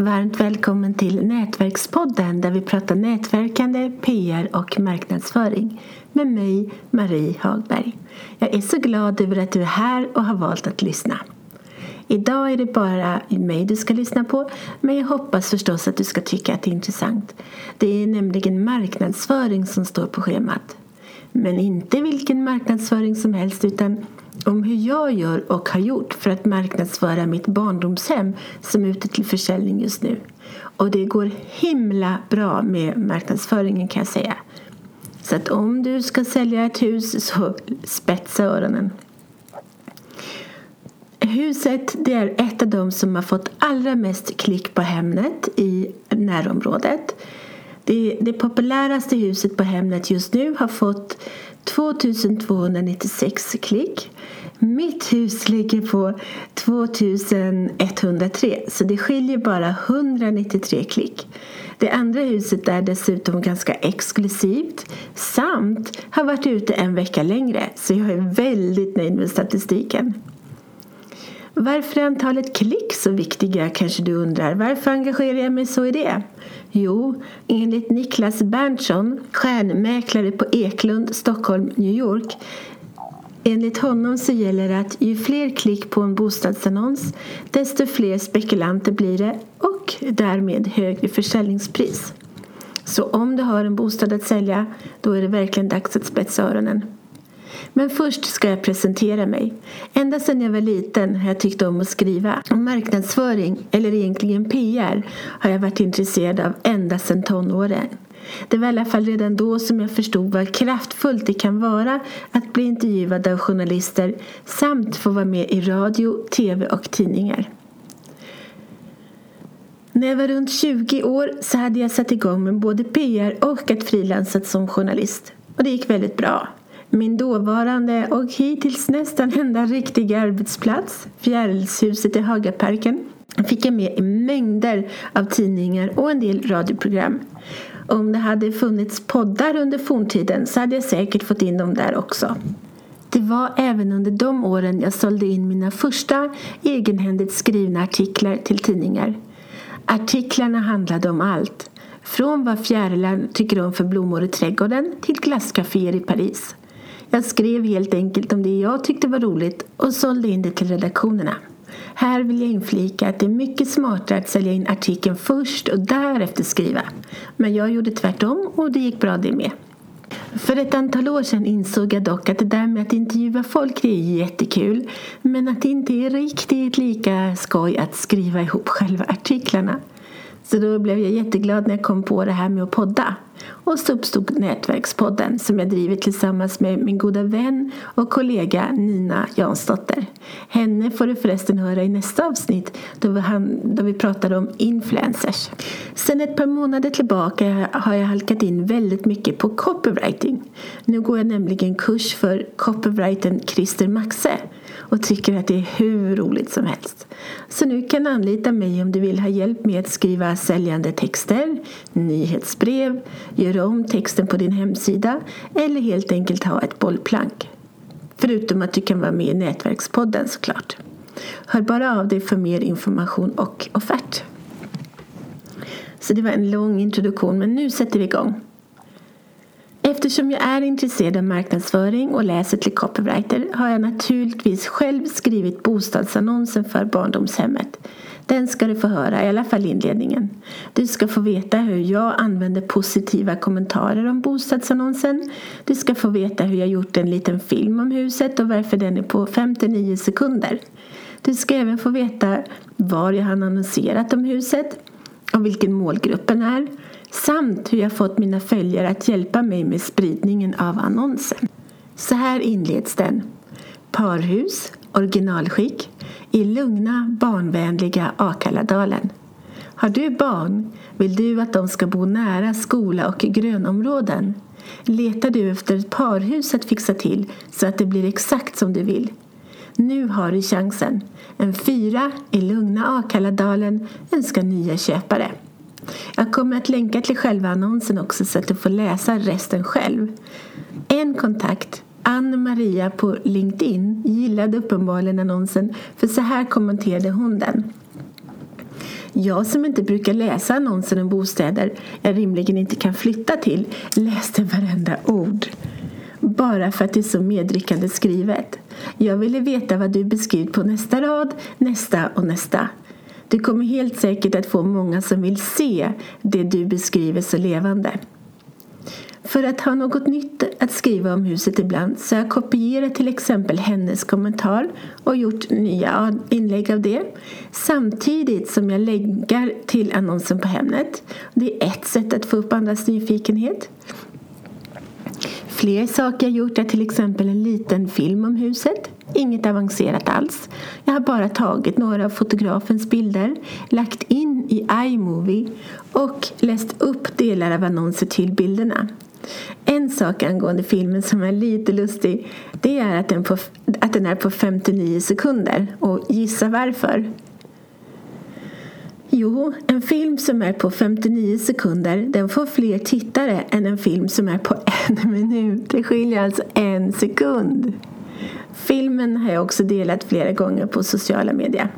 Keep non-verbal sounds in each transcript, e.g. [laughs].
Varmt välkommen till Nätverkspodden där vi pratar nätverkande, PR och marknadsföring med mig, Marie Hagberg. Jag är så glad över att du är här och har valt att lyssna. Idag är det bara mig du ska lyssna på men jag hoppas förstås att du ska tycka att det är intressant. Det är nämligen marknadsföring som står på schemat. Men inte vilken marknadsföring som helst utan om hur jag gör och har gjort för att marknadsföra mitt barndomshem som är ute till försäljning just nu. Och det går himla bra med marknadsföringen kan jag säga. Så att om du ska sälja ett hus så spetsa öronen. Huset det är ett av de som har fått allra mest klick på Hemnet i närområdet. Det, det populäraste huset på Hemnet just nu har fått 2296 klick. Mitt hus ligger på 2103 så det skiljer bara 193 klick. Det andra huset är dessutom ganska exklusivt samt har varit ute en vecka längre så jag är väldigt nöjd med statistiken. Varför är antalet klick så viktiga kanske du undrar? Varför engagerar jag mig så i det? Jo, enligt Niklas Berntsson, stjärnmäklare på Eklund, Stockholm, New York Enligt honom så gäller det att ju fler klick på en bostadsannons desto fler spekulanter blir det och därmed högre försäljningspris. Så om du har en bostad att sälja då är det verkligen dags att spetsa öronen. Men först ska jag presentera mig. Ända sedan jag var liten har jag tyckt om att skriva. Och marknadsföring, eller egentligen PR, har jag varit intresserad av ända sedan tonåren. Det var i alla fall redan då som jag förstod vad kraftfullt det kan vara att bli intervjuad av journalister samt få vara med i radio, tv och tidningar. När jag var runt 20 år så hade jag satt igång med både PR och att frilansa som journalist. Och det gick väldigt bra. Min dåvarande och hittills nästan enda riktiga arbetsplats, Fjärilshuset i Hagaparken, fick jag med i mängder av tidningar och en del radioprogram. Om det hade funnits poddar under forntiden så hade jag säkert fått in dem där också. Det var även under de åren jag sålde in mina första egenhändigt skrivna artiklar till tidningar. Artiklarna handlade om allt. Från vad fjärilar tycker om för blommor i trädgården till glasscaféer i Paris. Jag skrev helt enkelt om det jag tyckte var roligt och sålde in det till redaktionerna. Här vill jag inflika att det är mycket smartare att sälja in artikeln först och därefter skriva. Men jag gjorde tvärtom och det gick bra det med. För ett antal år sedan insåg jag dock att det där med att intervjua folk det är jättekul men att det inte är riktigt lika skoj att skriva ihop själva artiklarna. Så då blev jag jätteglad när jag kom på det här med att podda. Och så uppstod Nätverkspodden som jag driver tillsammans med min goda vän och kollega Nina Jansdotter. Henne får du förresten höra i nästa avsnitt då vi, pratar då vi pratade om influencers. Sen ett par månader tillbaka har jag halkat in väldigt mycket på copywriting. Nu går jag nämligen kurs för copywritern Christer Maxe och tycker att det är hur roligt som helst. Så nu kan du anlita mig om du vill ha hjälp med att skriva säljande texter, nyhetsbrev, göra om texten på din hemsida eller helt enkelt ha ett bollplank. Förutom att du kan vara med i Nätverkspodden såklart. Hör bara av dig för mer information och offert. Så det var en lång introduktion men nu sätter vi igång. Eftersom jag är intresserad av marknadsföring och läser till copywriter har jag naturligtvis själv skrivit bostadsannonsen för barndomshemmet. Den ska du få höra, i alla fall inledningen. Du ska få veta hur jag använder positiva kommentarer om bostadsannonsen. Du ska få veta hur jag gjort en liten film om huset och varför den är på 59 sekunder. Du ska även få veta var jag har annonserat om huset och vilken målgruppen är samt hur jag fått mina följare att hjälpa mig med spridningen av annonsen. Så här inleds den. Parhus, originalskick, i lugna, barnvänliga Akaladalen. Har du barn? Vill du att de ska bo nära skola och grönområden? Letar du efter ett parhus att fixa till så att det blir exakt som du vill? Nu har du chansen. En fyra i lugna Akaladalen önskar nya köpare. Jag kommer att länka till själva annonsen också så att du får läsa resten själv. En kontakt, Ann-Maria på LinkedIn, gillade uppenbarligen annonsen för så här kommenterade hon den. Jag som inte brukar läsa annonser om bostäder jag rimligen inte kan flytta till läste varenda ord. Bara för att det är så medryckande skrivet. Jag ville veta vad du beskrivit på nästa rad, nästa och nästa. Du kommer helt säkert att få många som vill se det du beskriver så levande. För att ha något nytt att skriva om huset ibland så har jag kopierat till exempel hennes kommentar och gjort nya inlägg av det samtidigt som jag lägger till annonsen på Hemnet. Det är ett sätt att få upp andras nyfikenhet. Fler saker jag gjort är till exempel en liten film om huset. Inget avancerat alls. Jag har bara tagit några av fotografens bilder, lagt in i iMovie och läst upp delar av annonser till bilderna. En sak angående filmen som är lite lustig det är att den, på, att den är på 59 sekunder. Och gissa varför? Jo, en film som är på 59 sekunder den får fler tittare än en film som är på [laughs] en minut. Det skiljer alltså en sekund. Filmen har jag också delat flera gånger på sociala medier.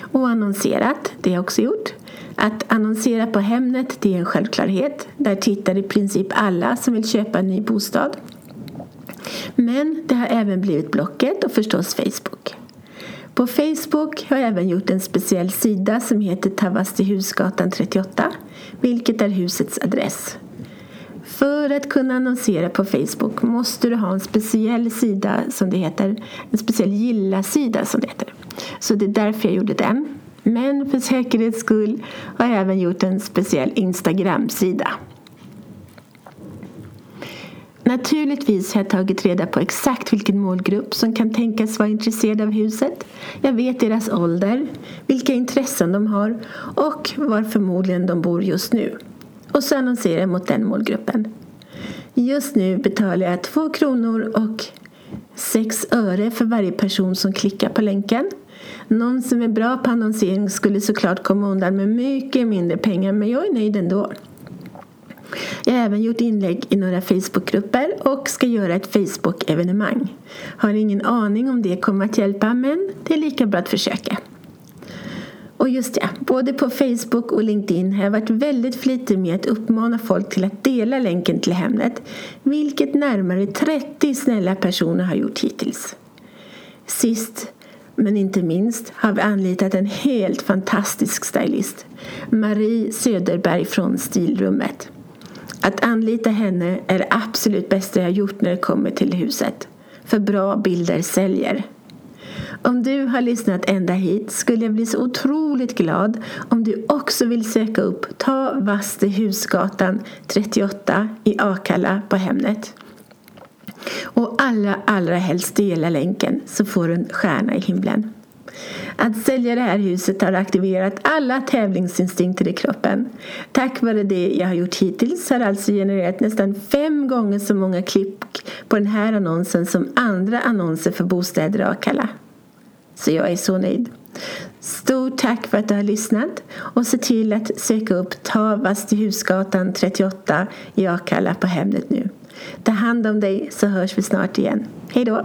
Och annonserat, det har jag också gjort. Att annonsera på Hemnet det är en självklarhet. Där tittar i princip alla som vill köpa en ny bostad. Men det har även blivit Blocket och förstås Facebook. På Facebook har jag även gjort en speciell sida som heter Tavastehusgatan 38 vilket är husets adress. För att kunna annonsera på Facebook måste du ha en speciell sida som det heter. En speciell gilla-sida som det heter. Så det är därför jag gjorde den. Men för säkerhets skull har jag även gjort en speciell Instagram-sida. Naturligtvis har jag tagit reda på exakt vilken målgrupp som kan tänkas vara intresserad av huset. Jag vet deras ålder, vilka intressen de har och var förmodligen de bor just nu. Och så annonserar jag mot den målgruppen. Just nu betalar jag 2 kronor och 6 öre för varje person som klickar på länken. Någon som är bra på annonsering skulle såklart komma undan med mycket mindre pengar men jag är nöjd ändå. Jag har även gjort inlägg i några Facebookgrupper och ska göra ett Facebook-evenemang. Har ingen aning om det kommer att hjälpa men det är lika bra att försöka. Och just ja, både på Facebook och LinkedIn har jag varit väldigt flitig med att uppmana folk till att dela länken till Hemnet vilket närmare 30 snälla personer har gjort hittills. Sist men inte minst har vi anlitat en helt fantastisk stylist, Marie Söderberg från Stilrummet. Att anlita henne är det absolut bästa jag gjort när det kommer till huset. För bra bilder säljer. Om du har lyssnat ända hit skulle jag bli så otroligt glad om du också vill söka upp Ta Vastehusgatan 38 i Akalla på Hemnet. Och allra, allra helst dela länken så får du en stjärna i himlen. Att sälja det här huset har aktiverat alla tävlingsinstinkter i kroppen. Tack vare det jag har gjort hittills har alltså genererat nästan fem gånger så många klipp på den här annonsen som andra annonser för bostäder i Akalla. Så jag är så nöjd. Stort tack för att du har lyssnat och se till att söka upp Tavast i Husgatan 38 i Akalla på Hemnet nu. Ta hand om dig så hörs vi snart igen. Hej då!